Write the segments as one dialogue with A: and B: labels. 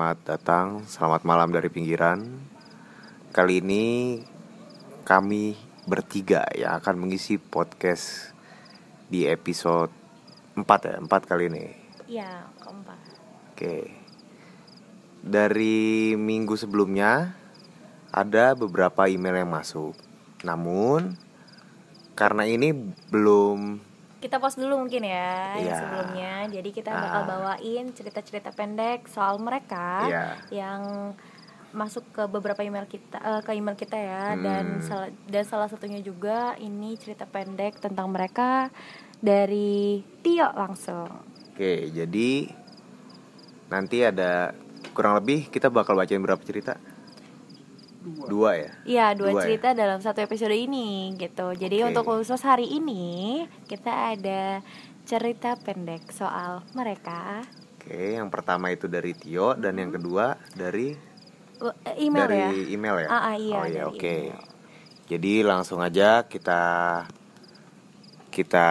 A: Selamat datang, selamat malam dari pinggiran. Kali ini kami bertiga yang akan mengisi podcast di episode 4 ya, 4 kali ini.
B: Iya, keempat.
A: Oke. Dari minggu sebelumnya ada beberapa email yang masuk. Namun karena ini belum
B: Kita pause dulu mungkin ya yang
A: Iya.
B: sebelumnya. Jadi kita
A: Ah.
B: bakal bawain cerita-cerita pendek soal mereka
A: Iya.
B: yang masuk ke beberapa email kita eh, ke email kita ya dan
A: Hmm.
B: sal- dan salah satunya juga ini cerita pendek tentang mereka dari Tio langsung.
A: Oke, jadi nanti ada kurang lebih kita bakal bacain berapa cerita? Dua, ya.
B: Iya, dua,
A: Dua ya?
B: cerita dalam satu episode ini gitu. Jadi
A: Oke.
B: untuk khusus hari ini kita ada cerita pendek soal mereka.
A: Oke, yang pertama itu dari Tio dan yang kedua dari
B: Uh, email
A: dari
B: ya.
A: email ya.
B: Ah, ah, iya,
A: oh iya, oke.
B: email.
A: Jadi langsung aja kita kita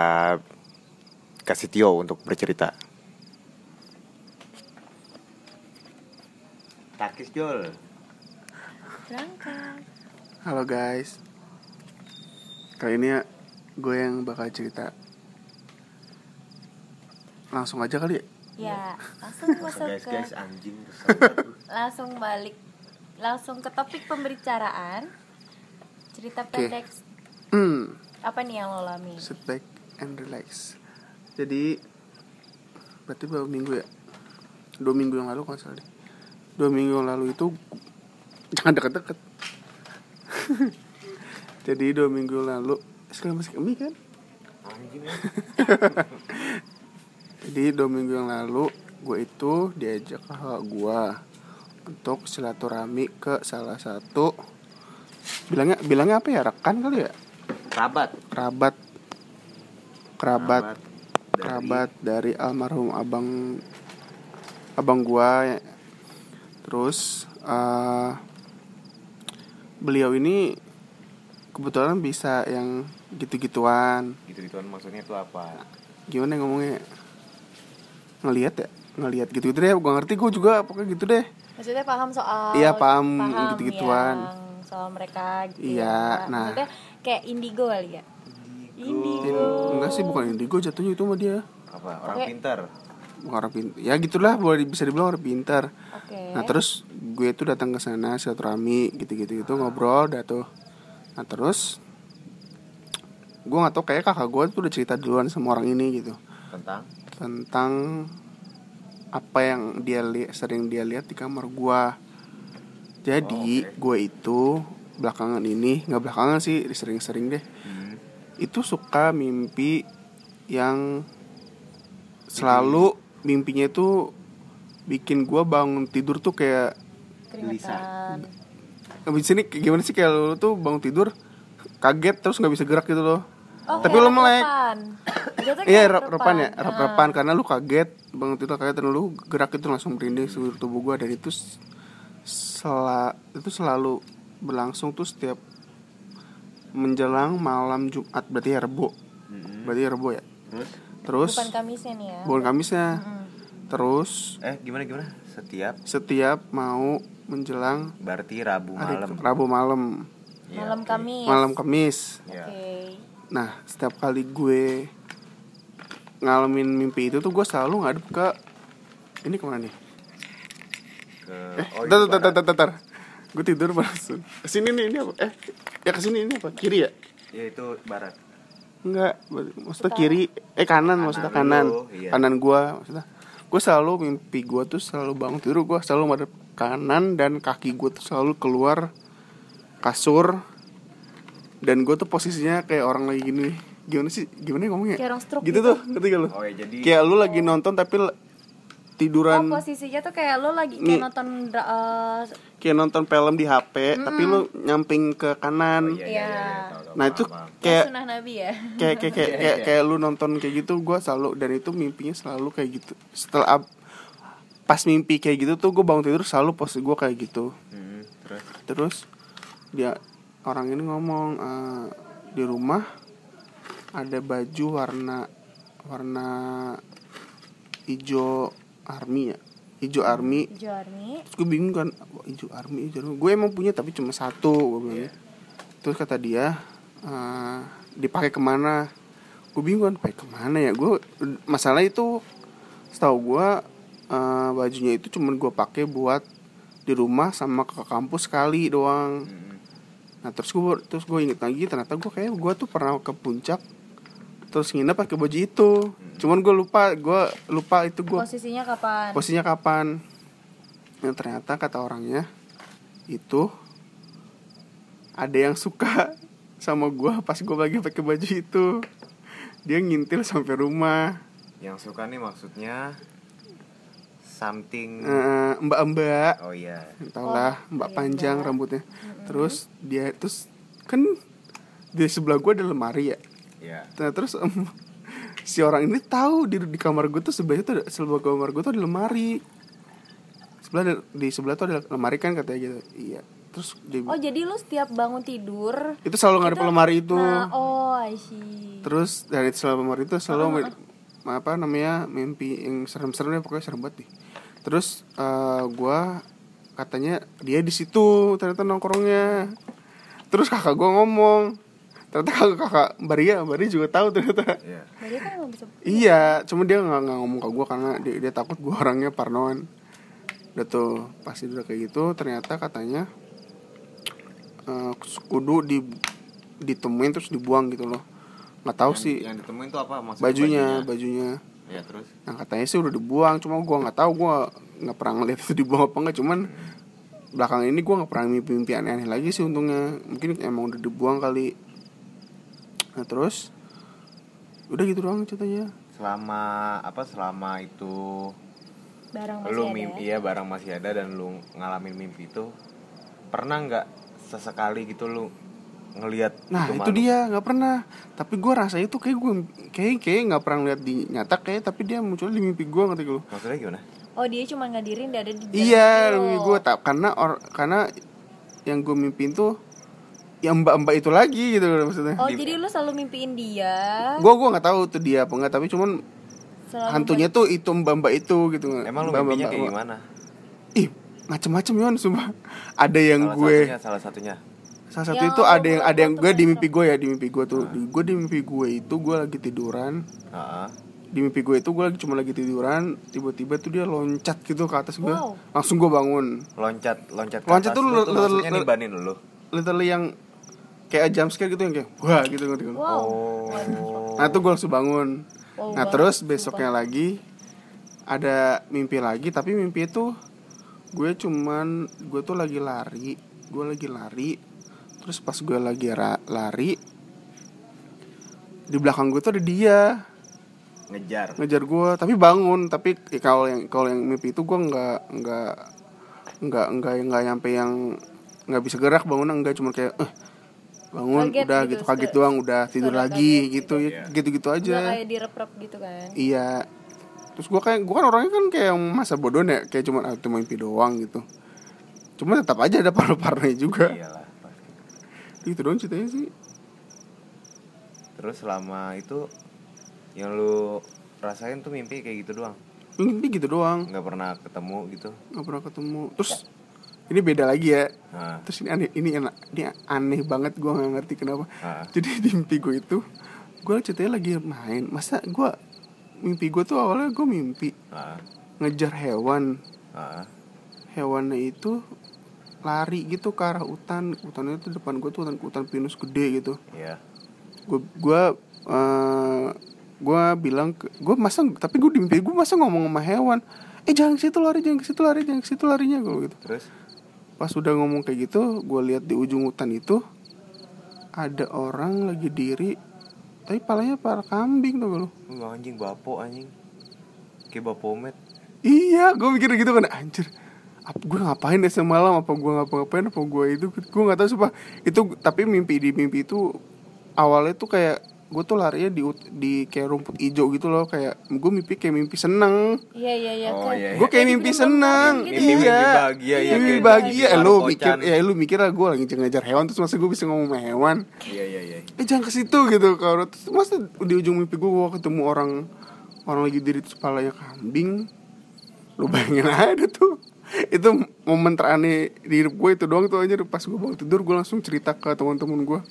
A: kasih Tio untuk bercerita. Takis Jol.
B: Berangkat.
C: Halo guys. Kali ini ya gue yang bakal cerita. Langsung aja kali ya?
B: Ya, langsung masuk
A: guys
B: ke
A: guys anjing
B: langsung balik. Langsung ke topik pembicaraan. Cerita pendek.
C: Hmm,
B: apa nih yang lo alami?
C: sit back and relax. Jadi Berarti berapa minggu ya? Dua minggu yang lalu kalau nggak salah deh. Dua minggu yang lalu itu Jangan deket-deket Jadi dua minggu lalu Sekarang masih kami kan
A: anjing.
C: Jadi dua minggu yang lalu gue itu diajak kakak gue untuk silaturahmi ke salah satu bilangnya bilangnya apa ya rekan kali ya
A: Kerabat.
C: kerabat kerabat
A: dari-
C: kerabat dari almarhum abang abang gua ya. terus eh, beliau ini kebetulan bisa yang gitu-gituan
A: gitu-gituan maksudnya itu apa?
C: gimana ya ngomongnya ngelihat ya ngelihat gitu gitu deh gue ngerti gue juga pokoknya gitu deh
B: Maksudnya paham soal
C: Iya, paham gitu-gituan.
B: yang soal mereka gitu
C: Iya,
B: ya.
C: nah.
B: Maksudnya kayak indigo kali ya.
C: In-
B: Indigo.
C: enggak sih bukan indigo jatuhnya itu sama dia
A: Apa? Orang
B: Oke.
A: pintar.
C: Bukan orang pintar ya gitulah boleh bisa dibilang orang pintar
B: Oke.
C: nah terus gue tuh datang ke sana silaturahmi gitu gitu gitu ngobrol dah tuh nah terus gue nggak tau kayak kakak gue tuh udah cerita duluan sama orang ini gitu
A: Tentang
C: tentang apa yang dia lihat sering dia lihat di kamar gua. Jadi
A: Oh, oke.
C: gue itu belakangan ini nggak belakangan sih sering-sering deh.
A: hmm.
C: Itu suka mimpi yang selalu mimpinya itu bikin gua bangun tidur tuh kayak
B: Keringetan.
C: abis sini gimana sih kayak lu tuh bangun tidur kaget terus nggak bisa gerak gitu loh.
B: Oh,
C: Tapi lo melek. Iya repan ya rep repan karena lu kaget bangun tidur kaget dan lu gerak itu langsung merinding seluruh tubuh gua dan itu itu selalu berlangsung tuh setiap menjelang malam Jumat berarti ya Rebo
A: Hmm.
C: berarti ya Rebo ya
A: Terus?
C: Terus
B: Bukan Kamisnya nih ya.
C: bukan Kamisnya
B: Mm.
C: terus
A: Eh gimana gimana? Setiap
C: setiap mau menjelang
A: berarti Rabu
C: hari
A: malam.
C: Rabu malam
A: Ya,
B: Malam. Kamis.
C: malam Kamis
A: Ya.
B: Oke.
C: Nah, setiap kali gue ngalamin mimpi itu tuh gue selalu ngadep ke ini ke mana nih?
A: Ke
C: Eh,
A: oh,
C: tar, tar, tar, tar, tar, tar. Gue tidur langsung. Ke sini nih ini apa? Eh, ya ke sini ini apa? Kiri ya?
A: Ya itu barat.
C: Enggak, maksudnya kiri. Eh kanan,
A: Kanan
C: maksudnya
A: lu,
C: kanan.
A: iya.
C: Kanan gue, maksudnya. Gue selalu mimpi gue tuh selalu bangun tidur gue selalu madep kanan dan kaki gue tuh selalu keluar kasur dan gue tuh posisinya kayak orang lagi gini gimana sih gimana ya ngomongnya
B: Kayak orang stroke
C: gitu,
B: gitu.
C: tuh ngerti gak lu
A: Oh ya jadi
C: kayak lu lagi nonton tapi tiduran
B: Oh, posisinya tuh kayak lo lagi kayak
C: Nih.
B: nonton eh,
C: kayak nonton film di HP tapi lu nyamping ke
A: Iya,
C: kanan
A: iya, iya,
B: Iya.
A: iya, tahu,
C: nah itu kayak
B: sunnah Nabi ya.
C: kayak kayak kayak kayak, kayak lu nonton kayak gitu gue selalu dan itu mimpinya selalu kayak gitu. Setelah pas mimpi kayak gitu tuh gue bangun tidur selalu posisi gue kayak gitu.
A: Hmm, terus?
C: Terus dia orang ini ngomong eh, di rumah ada baju warna warna hijau army ya? Hijau army.
B: Hijau army.
C: Terus gue bingung kan "Wah, hijau army hijau army. Gue emang punya tapi cuma satu gue bilang
A: Iya.
C: terus kata dia eh, dipakai ke mana? Gue bingung kan pakai ke mana ya? Gue masalah itu setahu gue eh, bajunya itu cuman gue pakai buat di rumah sama ke kampus sekali doang.
A: Mm-mm.
C: nah terus gue terus gue inget lagi ternyata gue kayak gue tuh pernah ke puncak terus nginep pakai baju itu cuman gue lupa gue lupa itu gue
B: posisinya kapan?
C: Posisinya kapan? Yang ternyata kata orangnya itu ada yang suka sama gua pas gua lagi pakai baju itu. Dia ngintil sampai rumah.
A: Yang suka nih maksudnya something.
C: Eh, mbak-mbak.
A: Oh iya.
C: Tau lah
B: Oh,
C: mbak
B: iya,
C: panjang
B: mbak.
C: rambutnya. Terus dia terus kan di sebelah gua ada lemari ya?
A: Ya
C: Nah, terus si orang ini tahu di di kamar gue tuh sebelahnya tuh ada, sebelah kamar gue tuh ada lemari. Sebelah ada- di sebelah tuh ada lemari kan katanya gitu. Iya. Terus dia
B: oh jadi lu setiap bangun tidur
C: itu selalu ngadep lemari itu.
B: Nah oh I see.
C: Terus dari selalu lemari itu selalu mi- apa namanya mimpi yang serem-serem deh pokoknya serem banget nih terus eh, gua katanya dia di situ ternyata nongkrongnya. Terus kakak gua ngomong ternyata kakak kakak Baria Baria juga tahu ternyata
A: ya
B: Berarti kan nggak bisa
C: Iya, cuma dia nggak nggak ngomong ke gue karena dia, dia takut gue orangnya parnoan. Udah tuh pasti udah kayak gitu, ternyata katanya eh, kudu di ditemuin terus dibuang gitu loh. Nggak tahu
A: yang,
C: sih
A: yang ditemuin tuh apa maksudnya
C: bajunya, bajunya.
A: ya terus
C: Yang katanya sih udah dibuang, cuma gue nggak tahu gue nggak pernah ngeliat itu dibuang apa enggak. Cuman belakang ini gue nggak pernah mimpi-mimpi aneh-aneh lagi sih untungnya. Mungkin emang udah dibuang kali. Nah terus udah gitu doang ceritanya.
A: selama apa selama itu
B: barang masih
A: lu
B: ada
A: mimpi
B: ya?
A: iya barang masih ada dan lu ngalamin mimpi itu pernah nggak sesekali gitu lu ngelihat
C: Nah itu dia nggak pernah. Tapi gue rasanya tuh kayak gue kayak kayak nggak pernah lihat di nyata kayak tapi dia muncul di mimpi gue ngerti gue.
A: maksudnya gimana
B: oh dia cuma ngadirin dia ada di
C: Iya
B: itu.
C: mimpi gue tak karena or, karena yang gue mimpiin tuh yang mbak-mbak itu lagi gitu loh maksudnya.
B: oh
A: Di-
B: jadi lu selalu mimpiin dia?
C: Gue gue nggak tahu tuh dia apa enggak tapi cuman
B: selalu
C: hantunya tuh itu mbak-mbak itu gitu.
A: emang lu
C: Mbak-mbak-
A: mimpinya kayak
C: mbak-
A: gimana?
C: Ih macem-macem yon sumpah. Ada yang
A: salah
C: gue
A: satunya salah satunya.
C: Salah satu
B: Ya
C: itu ada yang ada yang gue di mimpi gue ya di mimpi gue tuh. Di, gue di mimpi gue itu gue lagi tiduran.
A: Heeh.
C: di mimpi gue itu gue lagi cuma lagi tiduran tiba-tiba tuh dia loncat gitu ke atas gue
B: Wow.
C: langsung gue bangun.
A: Loncat loncat ke
C: Loncat
A: atas.
C: Tuh
A: lu
C: le-
A: tuh
C: le-
A: maksudnya
C: le-
A: nibanin lu?
C: literally yang kayak jump scare gitu yang kayak wah gitu ngerti kan?
B: Wow.
A: Oh.
C: Nah tuh gue langsung bangun.
B: Wow
C: nah
B: banget,
C: terus
B: sumpah.
C: besoknya lagi ada mimpi lagi tapi mimpi itu gue cuman gue tuh lagi lari gue lagi lari terus pas gue lagi ra- lari di belakang gue tuh ada dia.
A: Ngejar.
C: Ngejar gue tapi bangun tapi ya kalau yang kalau yang mimpi itu gue nggak nggak nggak nggak nggak nyampe yang nggak bisa gerak bangun enggak cuma kayak eh bangun
B: Kaget
C: udah
B: gitu,
C: gitu, kaget doang udah tidur lagi
B: kaget.
C: gitu
A: gitu.
C: ya gitu gitu aja.
B: kayak direp-rep gitu kan?
C: Iya. Terus gue kayak gue kan orangnya kan kayak yang masa bodoh ya kayak cuma ah, cuma mimpi doang gitu. Cuma tetap aja ada paru-parunya juga.
A: Iyalah pasti.
C: Gitu doang ceritanya sih.
A: Terus selama itu yang lu rasain tuh mimpi kayak gitu doang?
C: Mimpi gitu doang.
A: Nggak pernah ketemu gitu?
C: Nggak pernah ketemu. Terus ini beda lagi ya.
A: Nah,
C: terus ini aneh ini enak. Ini aneh banget gue nggak ngerti kenapa.
A: Ah,
C: jadi di mimpi gue itu gue ceritanya lagi main. Masa gue mimpi gue tuh awalnya gue mimpi
A: ah,
C: ngejar hewan.
A: Ah,
C: hewannya itu lari gitu ke arah hutan. Hutannya itu depan gue tuh hutan hutan pinus gede gitu.
A: Iya.
C: Gue gue eh, gue bilang gue masa tapi gue di mimpi gue masa ngomong sama hewan. Eh jangan ke situ lari jangan ke situ lari jangan ke situ larinya gue gitu.
A: Terus
C: pas udah ngomong kayak gitu gue lihat di ujung hutan itu ada orang lagi diri tapi palanya para kambing tuh
A: Wah, anjing bapo anjing. Kayak bapomet
C: iya gue mikir gitu kan anjir. Apa gue ngapain ya semalam? Apa gue ngapa-ngapain? Apa gue itu? Gue nggak tahu sumpah. Itu tapi mimpi di mimpi itu awalnya tuh kayak gue tuh larinya di di kayak rumput hijau gitu loh kayak gue mimpi kayak mimpi seneng.
B: Iya iya iya.
A: Oh, iya, iya.
C: gue kayak mimpi
B: film
C: seneng.
B: Bang gitu
C: iya.
A: Mimpi- mimpi bahagia, iya,
C: mimpi bahagia.
A: mimpi
C: eh, lu
A: Marco
C: mikir ya lu mikir lah gue lagi ngejar hewan terus masa gue bisa ngomong sama hewan.
A: Iya iya iya.
C: Eh jangan ke situ gitu kalau terus masa di ujung mimpi gue gue ketemu orang orang lagi diri terus kepalanya kambing. Lu bayangin aja tuh. Itu momen teraneh di hidup gue itu doang tuh aja pas gue bangun tidur gue langsung cerita ke teman-teman gue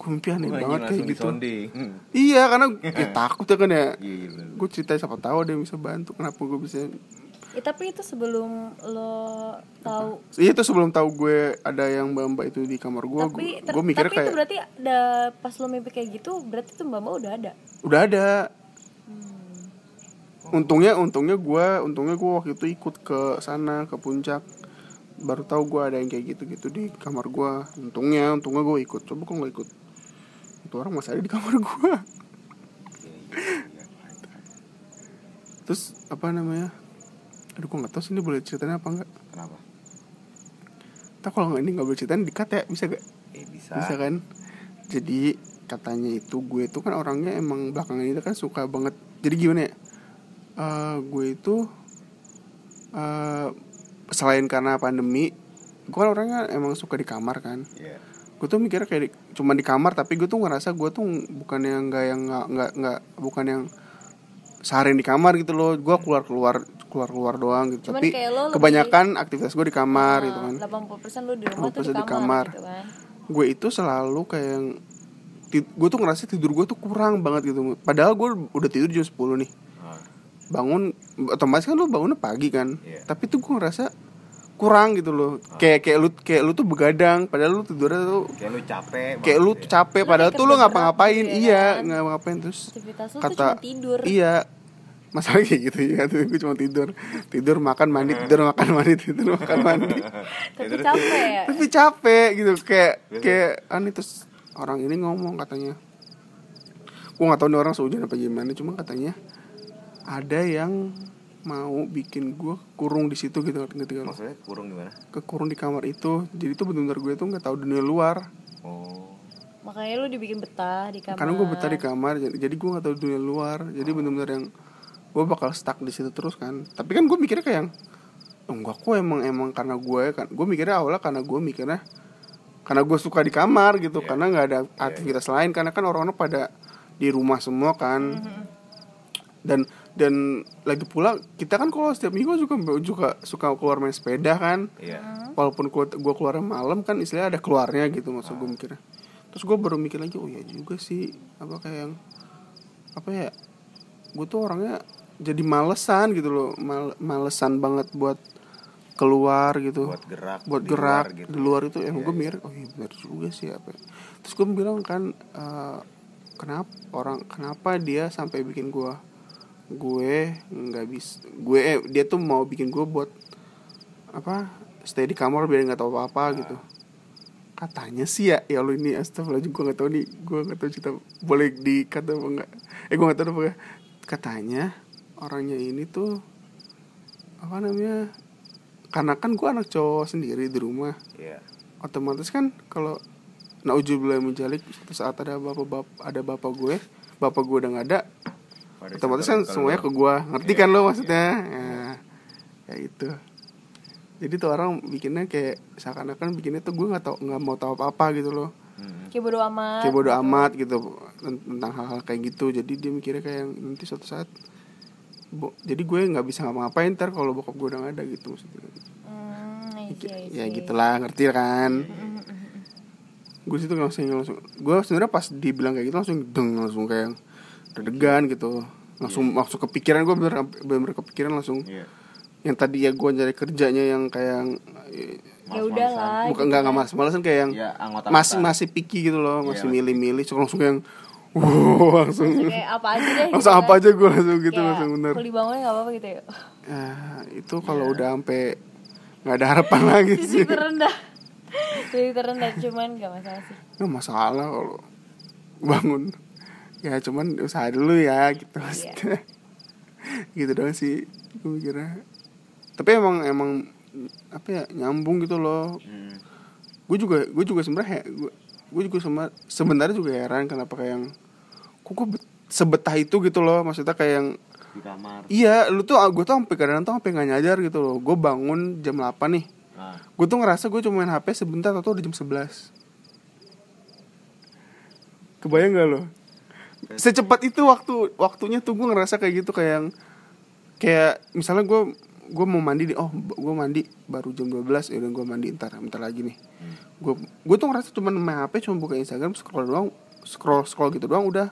C: gue mimpi aneh
A: Wah,
C: banget kayak
A: langsung
C: gitu.
A: disonding. Hmm.
C: iya karena ya takut ya kan ya.
A: Bener.
C: gue cerita siapa tahu ada yang bisa bantu kenapa gue bisa
B: Ya, tapi itu sebelum lo tahu.
C: Iya itu sebelum tahu gue ada yang mbak mbak itu di kamar gue
B: tapi
C: gue, gue mikirnya
B: tapi itu
C: kayak
B: berarti ada pas lo mimpi kayak gitu berarti tuh mbak mbak udah ada?
C: Udah ada. Untungnya untungnya gue untungnya gue waktu itu ikut ke sana ke puncak. Baru tahu gue ada yang kayak gitu gitu di kamar gue untungnya untungnya gue ikut. Coba kok nggak ikut itu orang masih ada di kamar gue terus apa namanya? Aduh gue nggak tahu sih ini boleh ceritain apa enggak
A: Kenapa?
C: tak kalau nggak ini nggak boleh ceritain dikat ya bisa gak
A: Eh bisa.
C: bisa kan? Jadi katanya itu gue itu kan orangnya emang belakangan ini kan suka banget. Jadi gimana ya? Eh, gue itu eh selain karena pandemi gue kan orangnya emang suka di kamar kan.
A: Iya.
C: gue tuh mikirnya kayak cuma di kamar tapi gue tuh ngerasa gue tuh bukan yang nggak yang nggak nggak nggak bukan yang seharian di kamar gitu loh. Gue keluar keluar keluar keluar doang gitu.
B: Cuman
C: tapi
B: lo lebih-
C: kebanyakan aktivitas gue di kamar gitu kan.
B: 80% lo di rumah tuh
C: 80%
B: di
C: di
B: kamar,
C: kamar.
B: gitu kan.
C: Gue itu selalu kayak yang gue tuh ngerasa tidur gue tuh kurang banget gitu. Padahal gue udah tidur jam 10 nih.
A: Ah,
C: bangun otomatis kan lu bangunnya pagi kan.
A: Iya.
C: tapi tuh gue ngerasa kurang gitu loh. Kayak kayak lu kayak lu tuh begadang padahal lu tidurnya tuh
A: Kayak lu capek.
C: kayak lu tuh capek
B: Lu
C: padahal tuh lu ngapa-ngapain.
B: ya
C: iya
B: kan?
C: nggak ngapain terus
B: aktivitas lo tuh
C: kata
B: cuma tidur.
C: iya masalah kayak gitu ya tuh gue cuma tidur. Tidur makan mandi tidur makan mandi tidur makan mandi.
B: Tapi capek. Ya
C: tapi capek gitu kayak kayak aneh terus orang ini ngomong katanya. Gue nggak tahu nih orang seujung apa gimana cuma katanya ada yang mau bikin gue kurung di situ gitu lo?
A: Maksudnya kurung gimana?
C: kekurung di kamar itu. Jadi tuh benar-benar gue tuh nggak tahu dunia luar.
A: Oh.
B: makanya lo dibikin betah di kamar.
C: Karena gue betah di kamar jadi, jadi gue nggak tahu dunia luar. Jadi benar-benar yang gue bakal stuck di situ terus kan. Tapi kan gue mikirnya kayak yang "Oh, enggak kok emang emang karena gue kan. Gue mikirnya awalnya karena gue mikirnya karena gue suka di kamar gitu. Karena nggak ada aktivitas lain. Karena kan orang-orang pada di rumah semua kan dan dan lagi pula kita kan kalau setiap minggu juga juga suka keluar main sepeda kan
A: Iya.
C: walaupun gua, gua keluarnya malam kan istilahnya ada keluarnya gitu maksud gue mikirnya terus gue baru mikir lagi oh ya juga sih apa kayak yang apa ya gue tuh orangnya jadi malesan gitu loh mal, malesan banget buat keluar gitu
A: Buat gerak.
C: buat
A: di
C: gerak
A: luar gitu.
C: di luar itu emang
A: Iya,
C: gue mikir oh iya benar juga sih apa ya. terus gue bilang kan eh, kenapa orang kenapa dia sampai bikin gue gue nggak bisa gue eh, dia tuh mau bikin gue buat apa stay di kamar biar nggak tahu apa apa gitu katanya sih ya ya lo ini astagfirullahaladzim gue nggak tahu nih gue nggak tahu cerita boleh dikata apa enggak eh gue nggak tahu apa enggak. katanya orangnya ini tuh apa namanya karena kan gue anak cowok sendiri di rumah
A: Iya.
C: otomatis kan kalau naujubillah menjalik suatu saat ada bapak bap ada bapak gue bapak gue udah nggak ada
A: Pada
C: otomatis kan semuanya ke gue ngerti
A: Iya,
C: kan lo
A: iya.
C: maksudnya? Ya, ya itu jadi tuh orang bikinnya kayak seakan-akan bikinnya tuh gue nggak tau nggak mau tahu apa apa gitu loh.
A: Hmm.
B: kayak bodo amat
C: kayak bodo amat gitu ten- tentang hal-hal kayak gitu. Jadi dia mikirnya kayak yang nanti suatu saat bo- jadi gue nggak bisa ngapa-ngapain ntar kalau bokap gue udah nggak ada gitu maksudnya.
B: Hmm, I see, I
C: ya gitulah ngerti kan? Gue situ langsung langsung gue sebenarnya pas dibilang kayak gitu langsung deng langsung kayak deg-degan gitu. Langsung langsung kepikiran gue bener bener kepikiran langsung.
A: Iya.
C: yang tadi ya gue nyari kerjanya yang kayak yang
B: ya udahlah
C: bukan nggak nggak mas malasan kayak yang
A: Ya anggota
C: masih masih picky gitu loh masih
A: Iya,
C: milih-milih. so, langsung yang wow langsung.
B: Langsung kayak apa aja deh
C: langsung
B: gitu
C: apa
B: kan.
C: aja gue langsung gitu
B: Kayak
C: langsung bener.
B: Kalau dibangunin nggak apa-apa gitu ya.
C: Ah, itu kalau udah sampai nggak ada harapan lagi sih.
B: terendah. Titik terendah cuman nggak masalah sih.
C: Nggak masalah kalau bangun ya cuman usaha dulu ya gitu maksudnya. Gitu doang sih gue mikirnya. Tapi emang emang apa ya nyambung gitu loh.
A: Hmm.
C: gue juga gue juga sebenarnya gue gue juga sama sebenarnya juga heran kenapa kayak yang kok gue bet- sebetah itu gitu loh maksudnya kayak yang
A: di kamar.
C: iya lu tuh gue tuh sampai kadang tuh sampai nggak nyadar gitu loh. Gue bangun jam 8 nih.
A: Nah,
C: gue tuh ngerasa gue cuma main HP sebentar atau udah jam 11 kebayang gak lo secepat itu waktu waktunya tuh gue ngerasa kayak gitu kayak yang kayak misalnya gue gue mau mandi nih oh gue mandi baru jam 12 ya udah gue mandi ntar ntar lagi nih. Gue gue tuh ngerasa cuma main hp cuma buka instagram scroll doang scroll scroll gitu doang udah.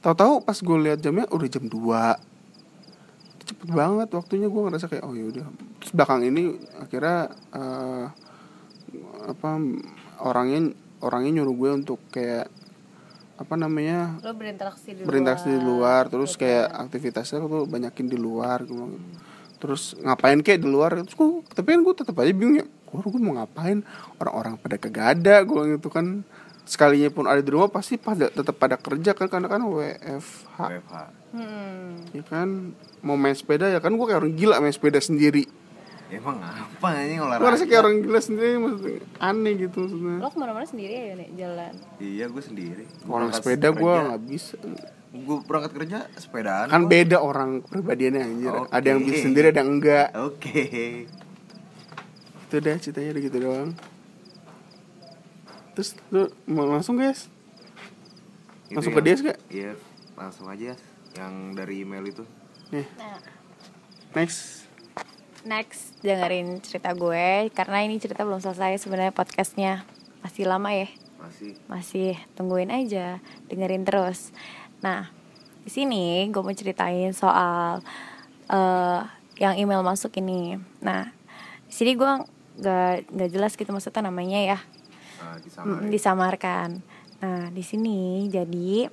C: Tahu-tahu pas gue lihat jamnya udah jam 2 cepet banget waktunya gue ngerasa kayak oh yaudah terus belakang ini akhirnya eh, apa orangnya orangnya nyuruh gue untuk kayak apa namanya
B: lo berinteraksi di
C: berinteraksi di luar. terus kayak aktivitasnya tuh banyakin di luar gue gitu. terus ngapain kayak di luar? Terus gue tapi kan gue tetap aja bingung ya gue gue mau ngapain? Orang-orang pada kagak ada gue bilang gitu kan. Sekalinya pun ada di rumah pasti pada tetap pada kerja kan karena kan WFH
A: WFH.
B: hmm.
C: ya kan? Mau main sepeda ya kan gue kayak orang gila main sepeda sendiri
A: Emang apa ini
C: gue
A: olahraga?
C: rasa kayak orang gila sendiri maksudnya aneh gitu maksudnya
B: lo ke mana-mana sendiri ya nih jalan
A: Iya gue sendiri. Gua
C: orang sepeda gue nggak bisa
A: Gue berangkat kerja sepedaan.
C: kan
A: gua.
C: beda orang pribadiannya anjir
A: Oke.
C: ada yang bisa sendiri ada yang enggak
A: Oke.
C: itu deh ceritanya udah gitu doang terus lu mau langsung guys
A: Itu
C: Langsung ke
A: yang-
C: Dias gak?
A: Iya, langsung aja yang dari email itu.
C: nih
B: nah
C: next
B: next dengerin cerita gue karena ini cerita belum selesai sebenarnya podcastnya. Masih lama ya?
A: Masih.
B: Masih. Tungguin aja dengerin terus. Nah di sini gue mau ceritain soal eh yang email masuk ini. Nah di sini gue nggak nggak jelas gitu maksudnya namanya ya.
A: Uh,
B: disamarkan. Nah di sini jadi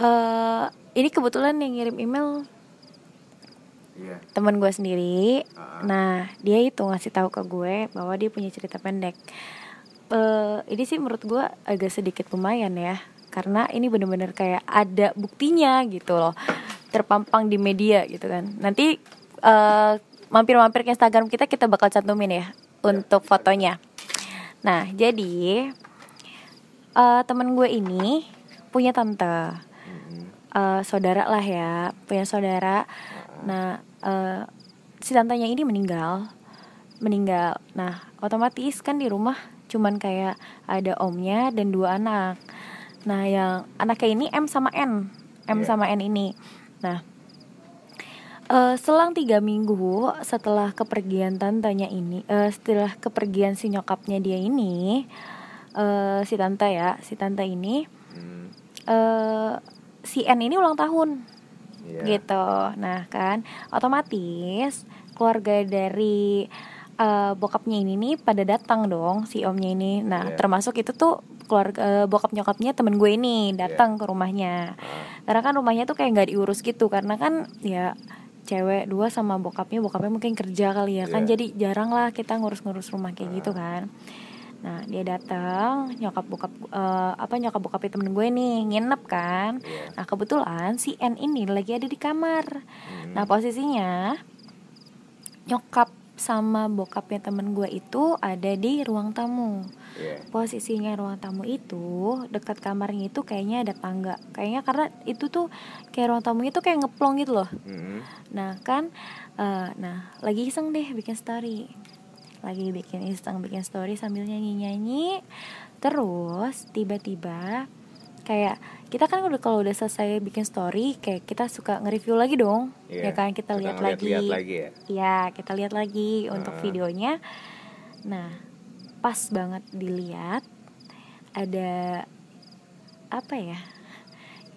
B: eh ini kebetulan yang ngirim email
A: Iya.
B: teman gue sendiri.
A: Ah.
B: Nah, dia itu ngasih tahu ke gue bahwa dia punya cerita pendek. Eh, ini sih menurut gue agak sedikit lumayan ya, karena ini bener-bener kayak ada buktinya gitu loh, terpampang di media gitu kan. Nanti eh, mampir-mampir ke Instagram kita kita bakal cantumin ya untuk fotonya. Nah, jadi eh temen gue ini punya tante eh, saudara lah ya punya saudara nah eh, si tantenya ini meninggal. Meninggal. Nah otomatis kan di rumah cuman kayak ada omnya dan dua anak. Nah yang anaknya ini M sama N. M
A: Iya.
B: sama N ini. Nah eh, selang tiga minggu setelah kepergian tantenya ini eh, setelah kepergian si nyokapnya dia ini eh, si tante ya si tante ini
A: Hmm.
B: eh si N ini ulang tahun
A: Iya.
B: gitu. Nah kan, otomatis keluarga dari eh, bokapnya ini nih pada datang dong si omnya ini. Nah
A: Iya.
B: termasuk itu tuh keluarga eh, bokap nyokapnya temen gue ini datang ke rumahnya.
A: Ah,
B: Karena kan rumahnya tuh kayak nggak diurus gitu karena kan ya cewek dua sama bokapnya bokapnya mungkin kerja kali ya kan
A: Iya.
B: jadi jarang lah kita ngurus-ngurus rumah kayak gitu kan nah dia datang nyokap bokap eh, apa nyokap bokapnya temen gue nih nginep kan
A: Iya.
B: nah kebetulan si N ini lagi ada di kamar
A: Hmm.
B: nah posisinya nyokap sama bokapnya temen gue itu ada di ruang tamu
A: Iya.
B: posisinya ruang tamu itu dekat kamarnya itu kayaknya ada tangga kayaknya karena itu tuh kayak ruang tamunya tuh kayak ngeplong gitu loh
A: Mm-mm.
B: nah kan eh, nah lagi iseng deh bikin story lagi bikin iseng bikin story sambil nyanyi nyanyi terus tiba-tiba kayak kita kan udah kalau udah selesai bikin story kayak kita suka nge-review lagi dong
A: Iya.
B: ya kan kita lihat lagi
A: lagi ya.
B: Iya, kita lihat lagi untuk
A: Heeh.
B: videonya. Nah, pas banget dilihat ada apa ya?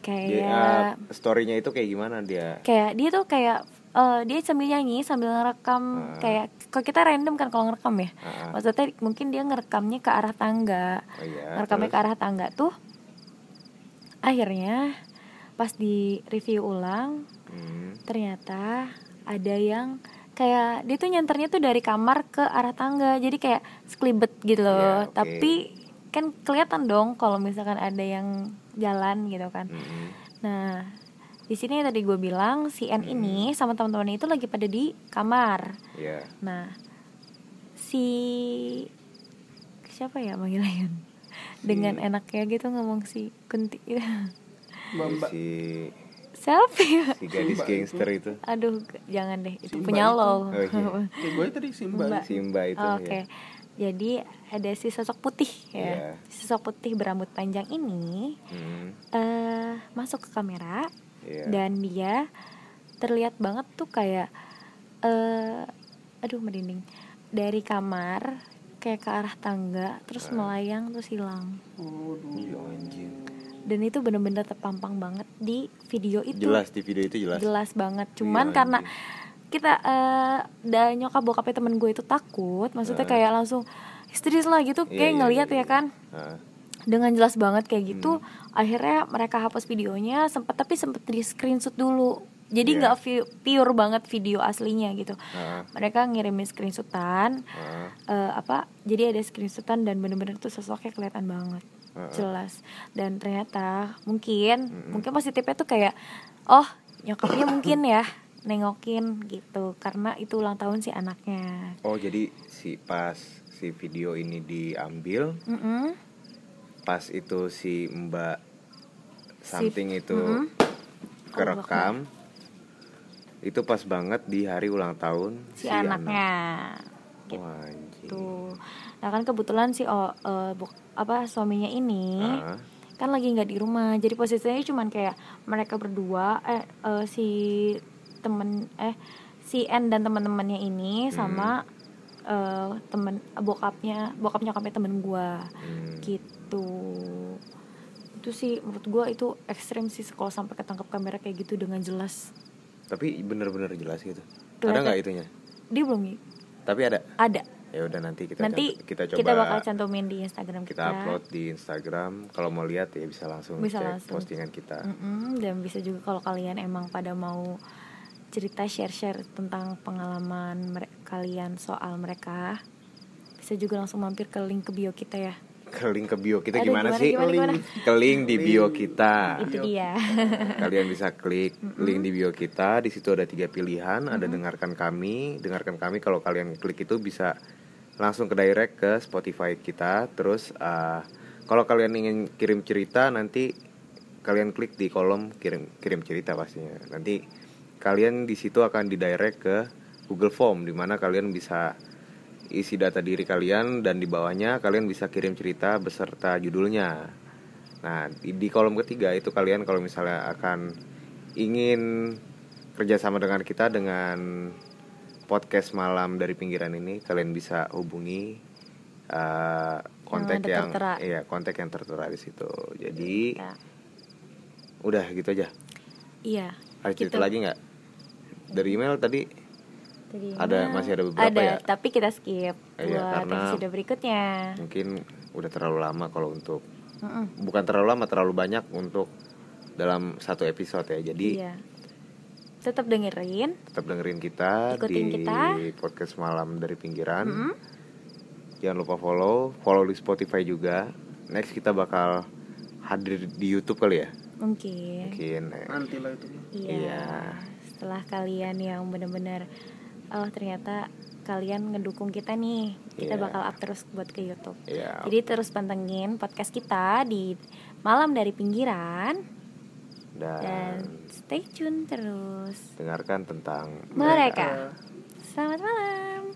B: Kayak
A: uh, story-nya itu kayak gimana dia?
B: kayak dia tuh kayak eh, dia sambil nyanyi sambil ngerekam
A: Heeh.
B: kayak kalau kita random kan kalau ngerekam ya.
A: Ah.
B: Maksudnya mungkin dia ngerekamnya ke arah tangga.
A: Oh iya.
B: ngerekamnya ke
A: terus?
B: arah tangga tuh akhirnya pas di review ulang
A: Hmm.
B: ternyata ada yang kayak dia tuh nyanternya tuh dari kamar ke arah tangga jadi kayak sekelibet gitu loh
A: Iya, oke.
B: tapi kan kelihatan dong kalau misalkan ada yang jalan gitu kan
A: Mm-mm.
B: nah di sini yang tadi gue bilang si N ini sama teman-temannya itu lagi pada di kamar
A: Iya.
B: nah si siapa ya manggilnya Yun? dengan enaknya gitu ngomong si Kunti
C: Mbak
A: Si
B: ya
A: si gadis gangster itu.
B: aduh jangan deh itu
C: Simba
B: punya
C: itu.
B: lo
A: Oh, iya.
C: Gue tadi Simba
B: Mbak.
A: Si Mbak itu
B: Oh, Oke.
A: ya.
B: Jadi ada si sosok putih ya. Si sosok putih berambut panjang ini
A: Hmm.
B: eh masuk ke kamera
A: Iya.
B: dan dia terlihat banget tuh kayak eh aduh merinding dari kamar kayak ke arah tangga terus melayang terus hilang
A: Iya, anjing.
B: dan itu bener-bener terpampang banget di video itu
A: Jelas di video itu jelas.
B: jelas banget cuman
A: Iya,
B: karena kita eh dan nyokap bokapnya temen gue itu takut maksudnya
A: Heeh.
B: kayak langsung histeris lah gitu
A: Iya,
B: kayak
A: iya,
B: ngeliat
A: iya,
B: ya kan
A: Heeh.
B: Dengan jelas banget kayak gitu
A: Hmm.
B: akhirnya mereka hapus videonya sempat tapi sempat di screenshot dulu jadi
A: Iya.
B: nggak vi- pure banget video aslinya gitu
A: Heeh.
B: mereka ngirimin screenshotan
A: Heeh.
B: eh, apa jadi ada screenshotan dan bener-bener tuh sosoknya kelihatan banget
A: Heeh.
B: jelas dan ternyata mungkin
A: Mm-mm.
B: mungkin positifnya tuh kayak oh nyokapnya mungkin ya nengokin gitu karena itu ulang tahun si anaknya
A: Oh, jadi si pas si video ini diambil
B: Mm-mm.
A: Pas itu si Mbak
B: Si-
A: something itu
B: Mm-mm.
A: kerekam itu pas banget di hari ulang tahun
B: si, anaknya
A: anak. Wah, anjing.
B: tuh nah kan kebetulan si oh, eh, buk- apa suaminya ini
A: Ah,
B: kan lagi nggak di rumah jadi posisinya cuman kayak mereka berdua eh, eh, si temen eh si N dan teman-temannya ini sama eh, temen bokapnya bokap nyokapnya temen gua
A: hmm.
B: gitu itu sih menurut gua itu ekstrim sih kalau sampai ketangkap kamera kayak gitu dengan jelas
A: Tapi bener-bener jelas gitu. Ada
B: Kelihatan.
A: nggak itunya?
B: dia belum
A: Tapi ada.
B: ada
A: Ya udah nanti kita
B: nanti
A: cant- kita coba
B: kita bakal cantumin di Instagram
A: kita
B: kita,
A: upload di Instagram. Kalau mau lihat ya bisa langsung
B: Bisa
A: cek
B: langsung.
A: postingan kita.
B: Mm-mm, dan bisa juga kalau kalian emang pada mau cerita share-share tentang pengalaman mere- kalian soal mereka bisa juga langsung mampir ke link ke bio kita ya
A: Ke link ke bio kita
B: Aduh,
A: gimana,
B: gimana,
A: sih?
B: gimana, gimana?
A: Ke link di bio kita.
B: itu dia
A: Kalian bisa klik link di bio kita. Di situ ada tiga pilihan. Ada dengarkan kami, dengarkan kami. Kalau kalian klik itu bisa langsung ke direct ke Spotify kita. Terus eh, kalau kalian ingin kirim cerita nanti kalian klik di kolom kirim kirim cerita pastinya. Nanti kalian di situ akan di direct ke Google Form di mana kalian bisa isi data diri kalian dan di bawahnya kalian bisa kirim cerita beserta judulnya. Nah, di, di kolom ketiga itu kalian kalau misalnya akan ingin kerjasama dengan kita dengan podcast malam dari pinggiran ini, kalian bisa hubungi uh, kontak
B: ada
A: yang,
B: tertera.
A: iya kontak yang tertera di situ. Jadi
B: Ya.
A: udah gitu aja.
B: iya
A: Ada cerita
B: Gitu.
A: lagi nggak? Dari email tadi
B: Jadi
A: Ada-
B: nah,
A: masih ada beberapa
B: ada,
A: ya?
B: tapi kita skip
A: Iya,
B: buat
A: karena-
B: episode berikutnya
A: mungkin udah terlalu lama kalau untuk
B: Mm-mm.
A: bukan terlalu lama terlalu banyak untuk dalam satu episode ya. Jadi
B: iya tetap dengerin
A: tetap dengerin kita
B: Ikutin
A: di
B: kita.
A: podcast malam dari pinggiran.
B: Mm-mm.
A: Jangan lupa follow, follow di Spotify juga. Next kita bakal hadir di YouTube kali ya.
B: mungkin
A: Mungkin eh,
C: Nanti lah itu.
B: Iya.
A: Iya.
B: Setelah kalian yang benar-benar oh ternyata kalian ngedukung kita nih, kita
A: Iya.
B: bakal up terus buat ke YouTube.
A: ya
B: Jadi terus pantengin podcast kita di Malam dari Pinggiran
A: dan
B: dan stay tune terus.
A: dengarkan tentang
B: Mereka. Selamat malam.